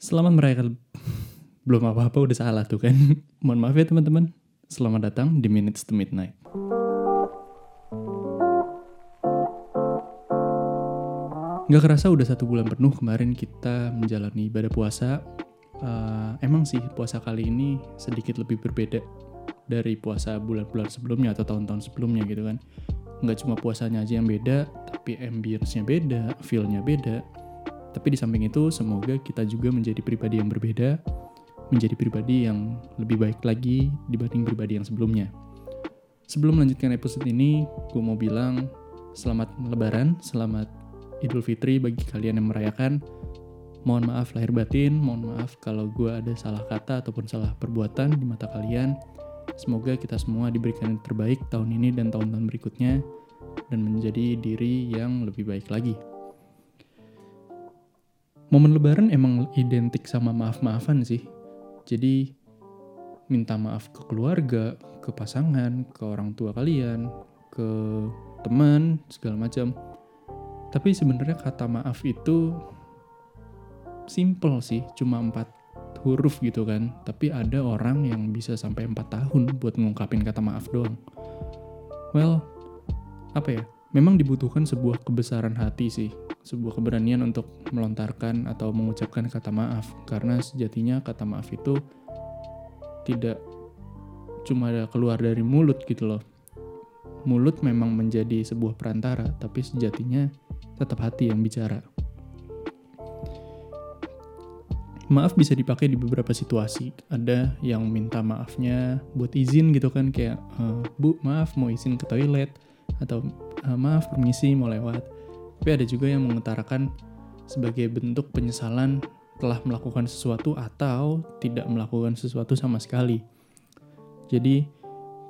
Selamat merayakan belum apa-apa udah salah tuh kan. Mohon maaf ya teman-teman. Selamat datang di Minutes to Midnight. Gak kerasa udah satu bulan penuh kemarin kita menjalani ibadah puasa. Uh, emang sih puasa kali ini sedikit lebih berbeda dari puasa bulan-bulan sebelumnya atau tahun-tahun sebelumnya gitu kan. Nggak cuma puasanya aja yang beda, tapi ambience-nya beda, feel-nya beda. Tapi di samping itu semoga kita juga menjadi pribadi yang berbeda, menjadi pribadi yang lebih baik lagi dibanding pribadi yang sebelumnya. Sebelum melanjutkan episode ini, gue mau bilang selamat lebaran, selamat Idul Fitri bagi kalian yang merayakan. Mohon maaf lahir batin, mohon maaf kalau gue ada salah kata ataupun salah perbuatan di mata kalian. Semoga kita semua diberikan yang terbaik tahun ini dan tahun-tahun berikutnya dan menjadi diri yang lebih baik lagi. Momen lebaran emang identik sama maaf-maafan sih. Jadi minta maaf ke keluarga, ke pasangan, ke orang tua kalian, ke teman, segala macam tapi sebenarnya kata maaf itu simple sih, cuma empat huruf gitu kan. Tapi ada orang yang bisa sampai empat tahun buat ngungkapin kata maaf doang. Well, apa ya? Memang dibutuhkan sebuah kebesaran hati sih, sebuah keberanian untuk melontarkan atau mengucapkan kata maaf. Karena sejatinya kata maaf itu tidak cuma keluar dari mulut gitu loh. Mulut memang menjadi sebuah perantara, tapi sejatinya tetap hati yang bicara. Maaf bisa dipakai di beberapa situasi. Ada yang minta maafnya buat izin gitu kan kayak e, Bu, maaf mau izin ke toilet atau e, maaf permisi mau lewat. Tapi ada juga yang mengutarakan sebagai bentuk penyesalan telah melakukan sesuatu atau tidak melakukan sesuatu sama sekali. Jadi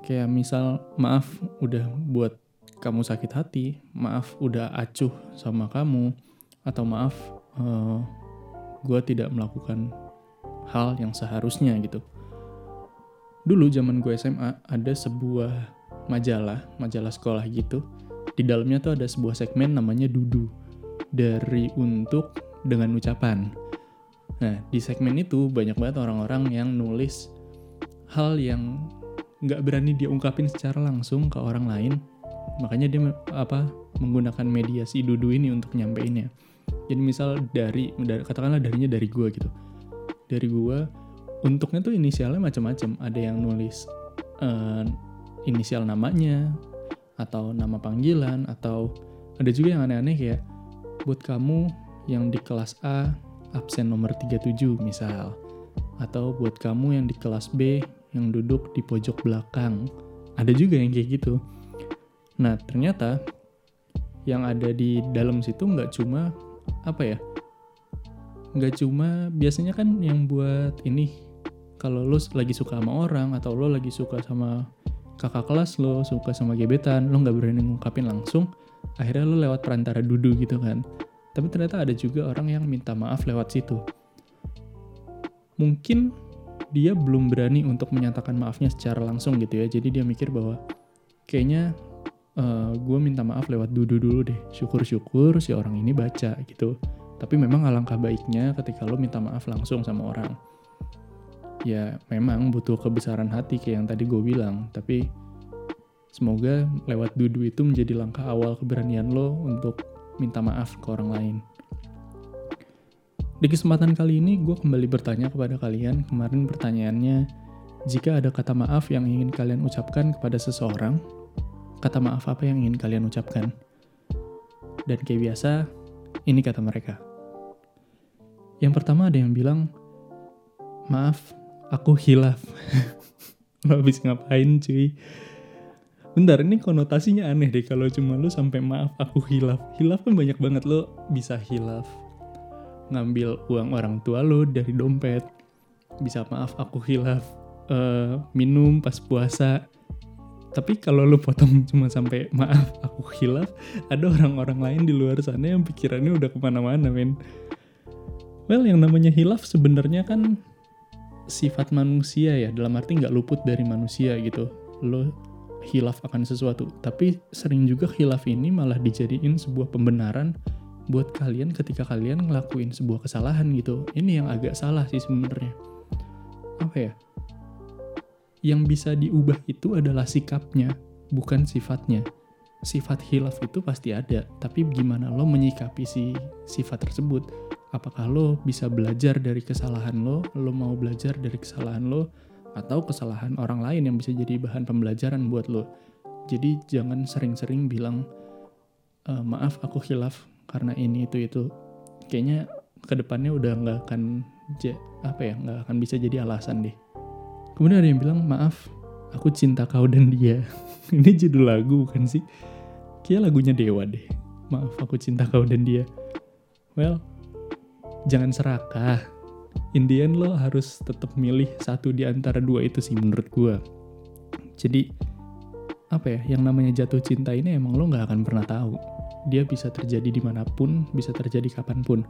kayak misal maaf udah buat kamu sakit hati, maaf udah acuh sama kamu, atau maaf uh, eh, gue tidak melakukan hal yang seharusnya gitu. Dulu zaman gue SMA ada sebuah majalah, majalah sekolah gitu. Di dalamnya tuh ada sebuah segmen namanya Dudu. Dari untuk dengan ucapan. Nah, di segmen itu banyak banget orang-orang yang nulis hal yang nggak berani diungkapin secara langsung ke orang lain makanya dia apa menggunakan media si Dudu ini untuk nyampeinnya jadi misal dari, dari katakanlah darinya dari gue gitu dari gue untuknya tuh inisialnya macam-macam ada yang nulis uh, inisial namanya atau nama panggilan atau ada juga yang aneh-aneh kayak buat kamu yang di kelas A absen nomor 37 misal atau buat kamu yang di kelas B yang duduk di pojok belakang ada juga yang kayak gitu Nah, ternyata yang ada di dalam situ nggak cuma apa ya? Nggak cuma biasanya kan yang buat ini kalau lo lagi suka sama orang atau lo lagi suka sama kakak kelas lo, suka sama gebetan, lo nggak berani ngungkapin langsung, akhirnya lo lewat perantara dudu gitu kan. Tapi ternyata ada juga orang yang minta maaf lewat situ. Mungkin dia belum berani untuk menyatakan maafnya secara langsung gitu ya. Jadi dia mikir bahwa kayaknya uh, eh, gue minta maaf lewat dudu dulu deh syukur-syukur si orang ini baca gitu tapi memang alangkah baiknya ketika lo minta maaf langsung sama orang ya memang butuh kebesaran hati kayak yang tadi gue bilang tapi semoga lewat dudu itu menjadi langkah awal keberanian lo untuk minta maaf ke orang lain di kesempatan kali ini gue kembali bertanya kepada kalian kemarin pertanyaannya jika ada kata maaf yang ingin kalian ucapkan kepada seseorang kata maaf apa yang ingin kalian ucapkan. Dan kayak biasa, ini kata mereka. Yang pertama ada yang bilang, maaf, aku hilaf. lo habis ngapain cuy? Bentar, ini konotasinya aneh deh kalau cuma lo sampai maaf aku hilaf. Hilaf kan banyak banget lo bisa hilaf. Ngambil uang orang tua lo dari dompet. Bisa maaf aku hilaf. Uh, minum pas puasa tapi kalau lu potong cuma sampai maaf aku hilaf ada orang-orang lain di luar sana yang pikirannya udah ke mana-mana men well yang namanya hilaf sebenarnya kan sifat manusia ya dalam arti nggak luput dari manusia gitu lo hilaf akan sesuatu tapi sering juga hilaf ini malah dijadiin sebuah pembenaran buat kalian ketika kalian ngelakuin sebuah kesalahan gitu. Ini yang agak salah sih sebenarnya. Apa ya? Yang bisa diubah itu adalah sikapnya, bukan sifatnya. Sifat hilaf itu pasti ada, tapi gimana lo menyikapi si sifat tersebut? Apakah lo bisa belajar dari kesalahan lo? Lo mau belajar dari kesalahan lo? Atau kesalahan orang lain yang bisa jadi bahan pembelajaran buat lo? Jadi jangan sering-sering bilang, e, maaf aku hilaf karena ini itu itu. Kayaknya ke depannya udah nggak akan apa ya nggak akan bisa jadi alasan deh. Kemudian ada yang bilang maaf aku cinta kau dan dia. ini judul lagu bukan sih? Kayak lagunya Dewa deh. Maaf aku cinta kau dan dia. Well, jangan serakah. Indian lo harus tetap milih satu di antara dua itu sih menurut gue. Jadi apa ya yang namanya jatuh cinta ini emang lo nggak akan pernah tahu dia bisa terjadi di mana pun bisa terjadi kapan pun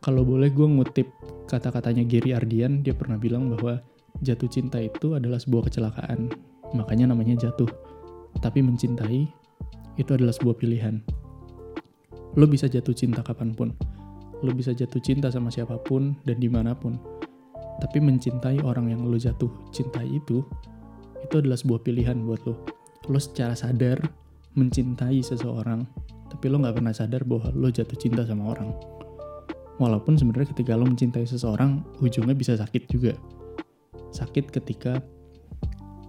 kalau boleh gue ngutip kata-katanya Gary Ardian dia pernah bilang bahwa jatuh cinta itu adalah sebuah kecelakaan. Makanya namanya jatuh. Tapi mencintai itu adalah sebuah pilihan. Lo bisa jatuh cinta kapan pun. Lo bisa jatuh cinta sama siapa pun dan di mana pun. Tapi mencintai orang yang lo jatuh cintai itu itu adalah sebuah pilihan buat lo. Lo secara sadar mencintai seseorang tapi lo nggak pernah sadar bahwa lo jatuh cinta sama orang. Walaupun sebenarnya ketika lo mencintai seseorang ujungnya bisa sakit juga sakit ketika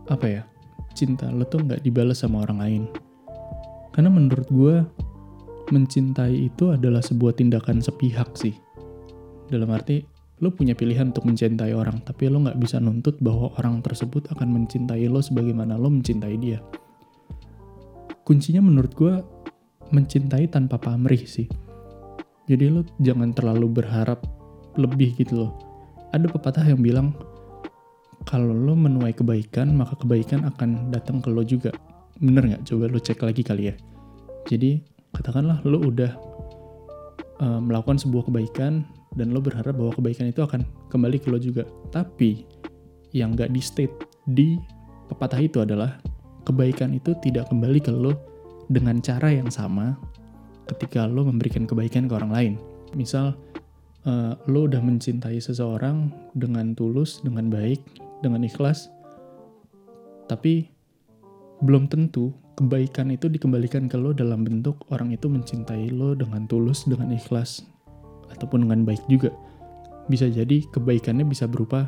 apa ya cinta lo tuh nggak dibalas sama orang lain karena menurut gue mencintai itu adalah sebuah tindakan sepihak sih dalam arti lo punya pilihan untuk mencintai orang tapi lo nggak bisa nuntut bahwa orang tersebut akan mencintai lo sebagaimana lo mencintai dia kuncinya menurut gue mencintai tanpa pamrih sih. Jadi lo jangan terlalu berharap lebih gitu loh. Ada pepatah yang bilang kalau lo menuai kebaikan maka kebaikan akan datang ke lo juga. Bener nggak? Coba lo cek lagi kali ya. Jadi katakanlah lo udah uh, melakukan sebuah kebaikan dan lo berharap bahwa kebaikan itu akan kembali ke lo juga. Tapi yang nggak di state di pepatah itu adalah kebaikan itu tidak kembali ke lo dengan cara yang sama ketika lo memberikan kebaikan ke orang lain. Misal, uh, lo udah mencintai seseorang dengan tulus, dengan baik, dengan ikhlas, tapi belum tentu kebaikan itu dikembalikan ke lo dalam bentuk orang itu mencintai lo dengan tulus, dengan ikhlas, ataupun dengan baik juga. Bisa jadi kebaikannya bisa berupa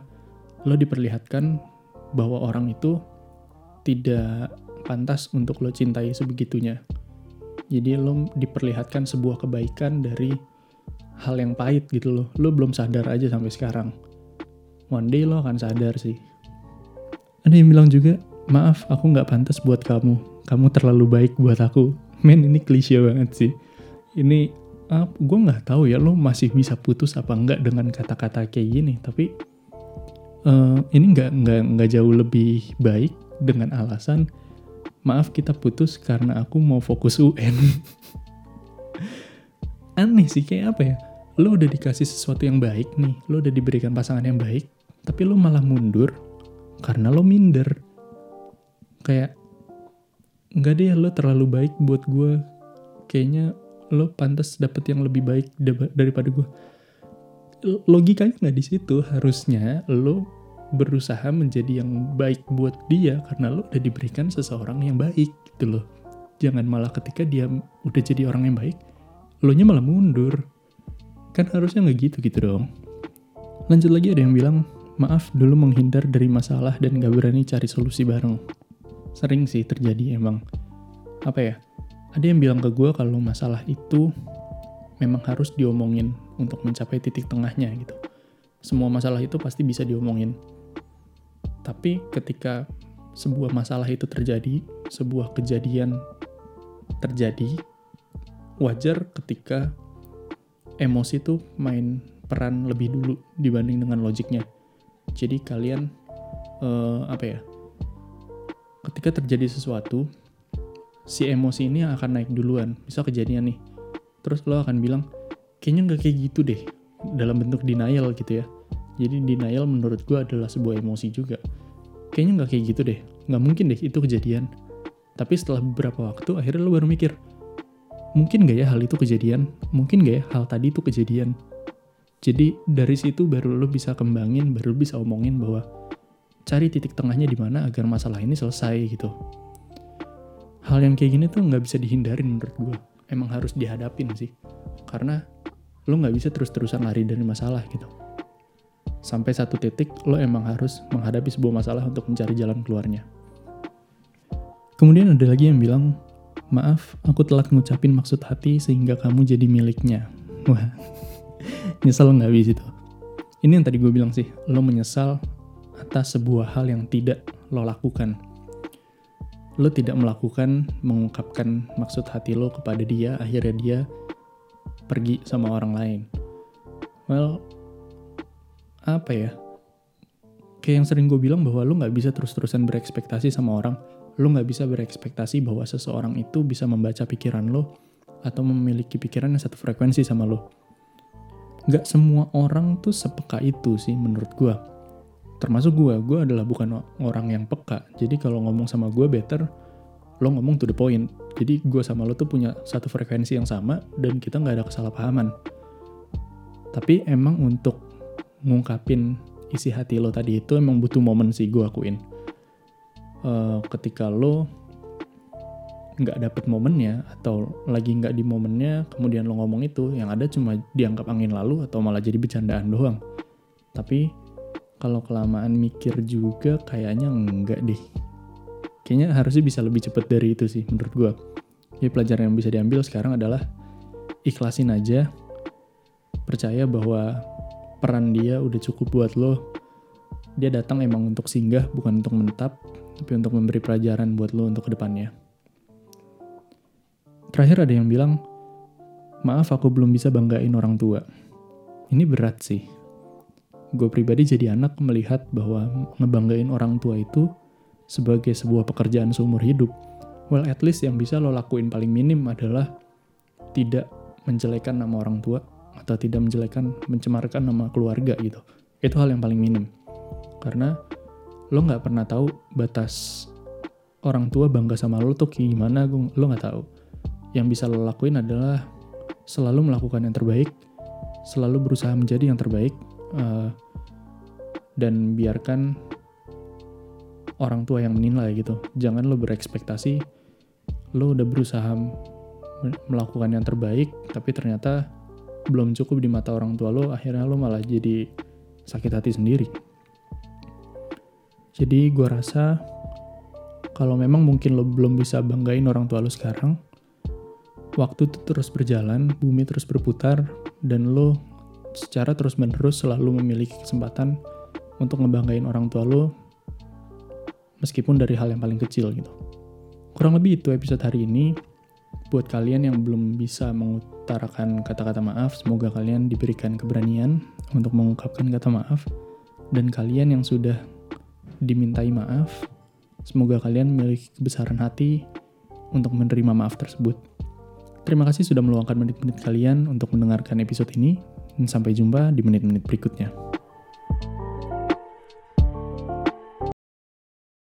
lo diperlihatkan bahwa orang itu tidak pantas untuk lo cintai sebegitunya. Jadi lo diperlihatkan sebuah kebaikan dari hal yang pahit gitu loh. Lo belum sadar aja sampai sekarang. One day lo akan sadar sih. Ada yang bilang juga, maaf aku nggak pantas buat kamu. Kamu terlalu baik buat aku. Men ini klise banget sih. Ini uh, gue nggak tahu ya lo masih bisa putus apa enggak dengan kata-kata kayak gini. Tapi uh, ini nggak nggak nggak jauh lebih baik dengan alasan maaf kita putus karena aku mau fokus UN. Aneh sih kayak apa ya? Lo udah dikasih sesuatu yang baik nih, lo udah diberikan pasangan yang baik, tapi lo malah mundur karena lo minder. Kayak nggak deh lo terlalu baik buat gue. Kayaknya lo pantas dapet yang lebih baik daripada gue. Logikanya nggak di situ. Harusnya lo berusaha menjadi yang baik buat dia karena lo udah diberikan seseorang yang baik gitu loh. Jangan malah ketika dia udah jadi orang yang baik, lo nya malah mundur. Kan harusnya nggak gitu gitu dong. Lanjut lagi ada yang bilang, maaf dulu menghindar dari masalah dan gak berani cari solusi bareng. Sering sih terjadi emang. Apa ya, ada yang bilang ke gue kalau masalah itu memang harus diomongin untuk mencapai titik tengahnya gitu. Semua masalah itu pasti bisa diomongin tapi ketika sebuah masalah itu terjadi, sebuah kejadian terjadi, wajar ketika emosi itu main peran lebih dulu dibanding dengan logiknya. Jadi kalian uh, apa ya? Ketika terjadi sesuatu, si emosi ini akan naik duluan. Misal kejadian nih, terus lo akan bilang, kayaknya nggak kayak gitu deh, dalam bentuk denial gitu ya jadi denial menurut gue adalah sebuah emosi juga. Kayaknya nggak kayak gitu deh, nggak mungkin deh itu kejadian. Tapi setelah beberapa waktu akhirnya lo baru mikir, mungkin gak ya hal itu kejadian? Mungkin gak ya hal tadi itu kejadian? Jadi dari situ baru lo bisa kembangin, baru lo bisa omongin bahwa cari titik tengahnya di mana agar masalah ini selesai gitu. Hal yang kayak gini tuh nggak bisa dihindarin menurut gue. Emang harus dihadapin sih. Karena lo nggak bisa terus-terusan lari dari masalah gitu. Sampai satu titik lo emang harus menghadapi sebuah masalah untuk mencari jalan keluarnya. Kemudian ada lagi yang bilang, maaf aku telat ngucapin maksud hati sehingga kamu jadi miliknya. Wah, nyesel nggak habis itu. Ini yang tadi gue bilang sih, lo menyesal atas sebuah hal yang tidak lo lakukan. Lo tidak melakukan, mengungkapkan maksud hati lo kepada dia, akhirnya dia pergi sama orang lain. Well, apa ya? Kayak yang sering gue bilang bahwa lo nggak bisa terus-terusan berekspektasi sama orang. Lo nggak bisa berekspektasi bahwa seseorang itu bisa membaca pikiran lo atau memiliki pikiran yang satu frekuensi sama lo. Gak semua orang tuh sepeka itu sih menurut gue. Termasuk gue, gue adalah bukan orang yang peka. Jadi kalau ngomong sama gue better, lo ngomong to the point. Jadi gue sama lo tuh punya satu frekuensi yang sama dan kita nggak ada kesalahpahaman. Tapi emang untuk ngungkapin isi hati lo tadi itu emang butuh momen sih gue akuin. Uh, ketika lo nggak dapet momennya atau lagi nggak di momennya kemudian lo ngomong itu yang ada cuma dianggap angin lalu atau malah jadi bercandaan doang. Tapi kalau kelamaan mikir juga kayaknya enggak deh. Kayaknya harusnya bisa lebih cepet dari itu sih menurut gue jadi pelajaran yang bisa diambil sekarang adalah ikhlasin aja. Percaya bahwa peran dia udah cukup buat lo. Dia datang emang untuk singgah bukan untuk menetap tapi untuk memberi pelajaran buat lo untuk ke depannya terakhir ada yang bilang maaf aku belum bisa banggain orang tua. Ini berat sih. Gue pribadi jadi anak melihat bahwa ngebanggain orang tua itu sebagai sebuah pekerjaan seumur hidup. Well at least yang bisa lo lakuin paling minim adalah tidak menjelekan nama orang tua atau tidak menjelekan mencemarkan nama keluarga gitu. Itu hal yang paling minim. Karena lo nggak pernah tahu batas orang tua bangga sama lo tuh gimana lo nggak tahu yang bisa lo lakuin adalah selalu melakukan yang terbaik selalu berusaha menjadi yang terbaik uh, dan biarkan orang tua yang menilai gitu jangan lo berekspektasi lo udah berusaha melakukan yang terbaik tapi ternyata belum cukup di mata orang tua lo, akhirnya lo malah jadi sakit hati sendiri. Jadi gue rasa kalau memang mungkin lo belum bisa banggain orang tua lo sekarang, waktu itu terus berjalan, bumi terus berputar, dan lo secara terus-menerus selalu memiliki kesempatan untuk ngebanggain orang tua lo meskipun dari hal yang paling kecil gitu. Kurang lebih itu episode hari ini buat kalian yang belum bisa mengutarakan kata-kata maaf, semoga kalian diberikan keberanian untuk mengungkapkan kata maaf. Dan kalian yang sudah dimintai maaf, semoga kalian memiliki kebesaran hati untuk menerima maaf tersebut. Terima kasih sudah meluangkan menit-menit kalian untuk mendengarkan episode ini, dan sampai jumpa di menit-menit berikutnya.